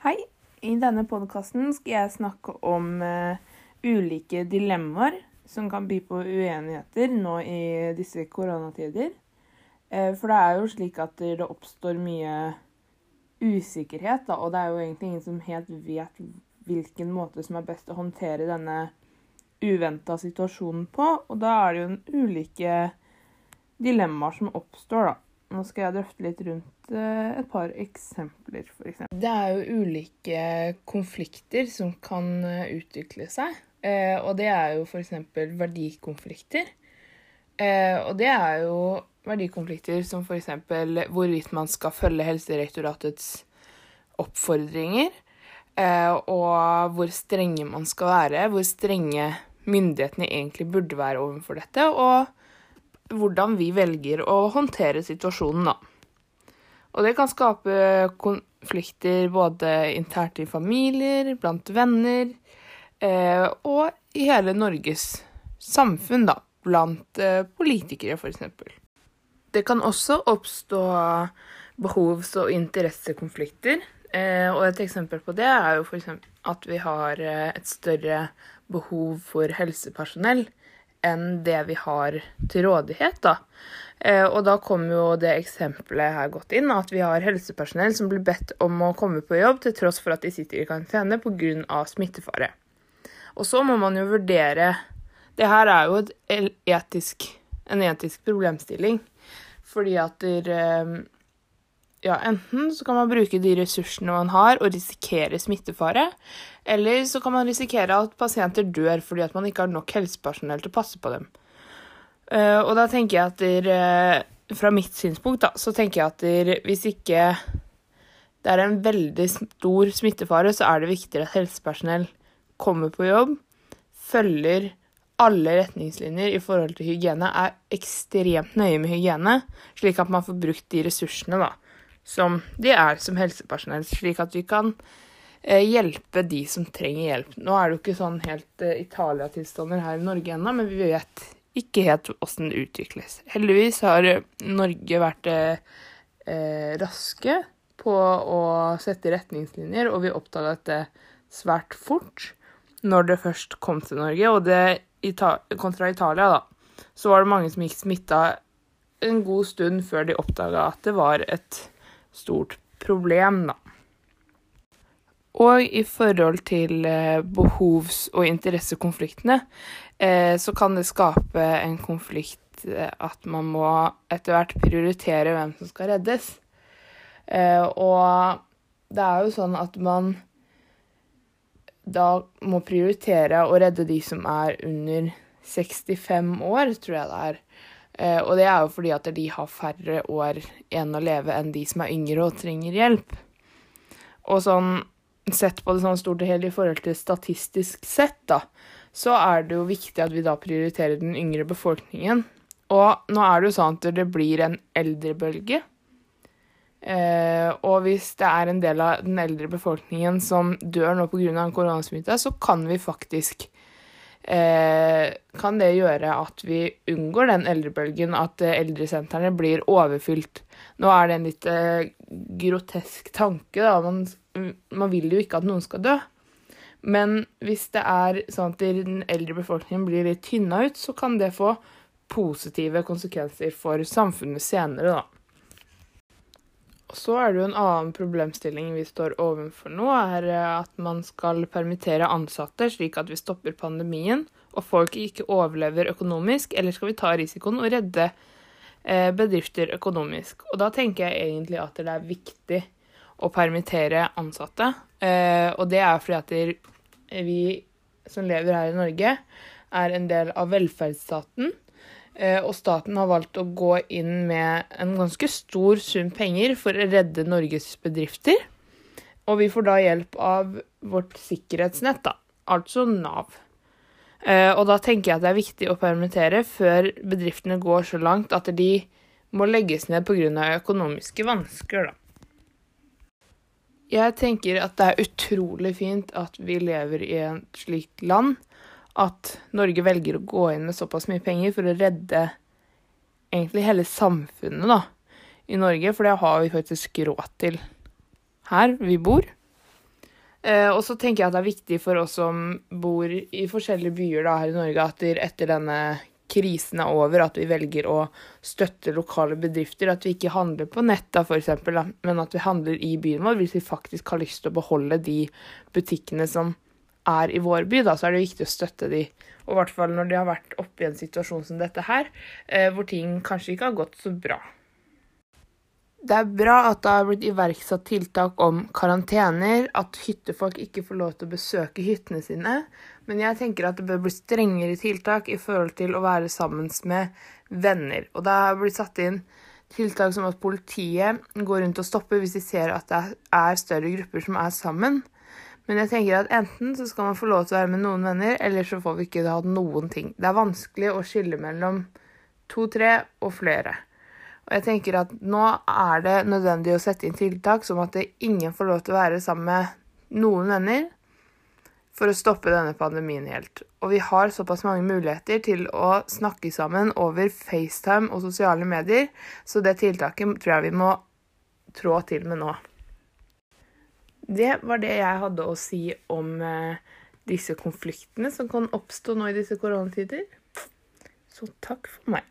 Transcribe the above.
Hei. I denne podkasten skal jeg snakke om uh, ulike dilemmaer som kan by på uenigheter nå i disse koronatider. Uh, for det er jo slik at det oppstår mye usikkerhet, da, og det er jo egentlig ingen som helt vet hvilken måte som er best å håndtere denne uventa situasjonen på. Og da er det jo ulike dilemmaer som oppstår, da. Nå skal jeg drøfte litt rundt eh, et par eksempler, f.eks. Det er jo ulike konflikter som kan eh, utvikle seg. Eh, og det er jo f.eks. verdikonflikter. Og det er jo verdikonflikter som f.eks. hvorvidt man skal følge Helsedirektoratets oppfordringer, og hvor strenge man skal være, hvor strenge myndighetene egentlig burde være overfor dette, og hvordan vi velger å håndtere situasjonen, da. Og det kan skape konflikter både internt i familier, blant venner, eh, og i hele Norges samfunn, da. Blant eh, politikere, f.eks. Det kan også oppstå behovs- og interessekonflikter. Eh, og et eksempel på det er jo f.eks. at vi har eh, et større behov for helsepersonell enn det vi har til rådighet. da. Eh, og da kommer jo det eksempelet her godt inn, at vi har helsepersonell som blir bedt om å komme på jobb til tross for at de sitter i karantene pga. smittefare. Og så må man jo vurdere Det her er jo etisk, en etisk problemstilling. Fordi at der, eh, ja, enten så kan man bruke de ressursene man har og risikere smittefare, eller så kan man risikere at pasienter dør fordi at man ikke har nok helsepersonell til å passe på dem. Uh, og da tenker jeg at der, uh, fra mitt synspunkt, da, så tenker jeg at der, hvis ikke det er en veldig stor smittefare, så er det viktigere at helsepersonell kommer på jobb, følger alle retningslinjer i forhold til hygiene, er ekstremt nøye med hygiene, slik at man får brukt de ressursene da, som de er som helsepersonell, slik at vi kan eh, hjelpe de som trenger hjelp. Nå er det jo ikke sånn helt eh, Italia-tilstander her i Norge ennå, men vi vet ikke helt åssen det utvikles. Heldigvis har Norge vært eh, raske på å sette retningslinjer, og vi oppdaga dette svært fort når det først kom til Norge. Og det, kontra Italia, da, så var det mange som gikk smitta en god stund før de oppdaga at det var et stort problem, da. Og i forhold til eh, behovs- og interessekonfliktene, eh, så kan det skape en konflikt eh, at man må etter hvert prioritere hvem som skal reddes. Og det er jo sånn at man da må prioritere å redde de som er under 65 år, tror jeg det er. Og det er jo fordi at de har færre år igjen å leve enn de som er yngre og trenger hjelp. Og sånn sett på det sånn stort og helt i forhold til statistisk sett, da, så er det jo viktig at vi da prioriterer den yngre befolkningen. Og nå er det jo sånn at det blir en eldrebølge. Eh, og hvis det er en del av den eldre befolkningen som dør nå pga. koronasmitte, så kan vi faktisk Eh, kan det gjøre at vi unngår den eldrebølgen, at eh, eldresentrene blir overfylt. Nå er det en litt eh, grotesk tanke, da. Man, man, vil jo ikke at noen skal dø. Men hvis det er sånn at den eldre befolkningen blir litt tynna ut, så kan det få positive konsekvenser for samfunnet senere, da. Så er det jo en annen problemstilling vi står overfor nå, er eh, at man skal permittere ansatte slik at vi stopper pandemien og folk ikke overlever økonomisk, eller skal vi ta risikoen og redde eh, bedrifter økonomisk? Og da tenker jeg egentlig at det er viktig å permittere ansatte. Eh, og det er fordi at vi som lever her i Norge, er en del av velferdsstaten. Eh, og staten har valgt å gå inn med en ganske stor sum penger for å redde Norges bedrifter. Og vi får da hjelp av vårt sikkerhetsnett, da, altså Nav. Eh, og da tenker jeg at det er viktig å permittere før bedriftene går så langt at de må legges ned pga. økonomiske vansker, da. Jeg tenker at det er utrolig fint at vi lever i et slikt land at Norge velger å gå inn med såpass mye penger for å redde egentlig hele samfunnet da, i Norge, for det har vi faktisk råd til her vi bor. Eh, og så tenker jeg at det er viktig for oss som bor i forskjellige byer da, her i Norge, at etter denne krisen er over, at vi velger å støtte lokale bedrifter. At vi ikke handler på nett, da, for eksempel, men at vi handler i byen vår. Hvis vi faktisk har lyst til å beholde de butikkene som er i vår by, da, så er det viktig å støtte de. Og i hvert fall når de har vært oppe i en situasjon som dette her, eh, hvor ting kanskje ikke har gått så bra. Det er bra at det har blitt iverksatt tiltak om karantener, at hyttefolk ikke får lov til å besøke hyttene sine. Men jeg tenker at det bør bli strengere tiltak i forhold til å være sammen med venner. Og det har blitt satt inn tiltak som at politiet går rundt og stopper hvis de ser at det er større grupper som er sammen. Men jeg tenker at enten så skal man få lov til å være med noen venner, eller så får vi ikke hatt noen ting. Det er vanskelig å skille mellom to, tre og flere. Jeg tenker at nå er det nødvendig å sette inn tiltak som at ingen får lov til å være sammen med noen venner for å stoppe denne pandemien helt. Og vi har såpass mange muligheter til å snakke sammen over FaceTime og sosiale medier, så det tiltaket tror jeg vi må trå til med nå. Det var det jeg hadde å si om eh, disse konfliktene som kan oppstå nå i disse koronatider. Så takk for meg.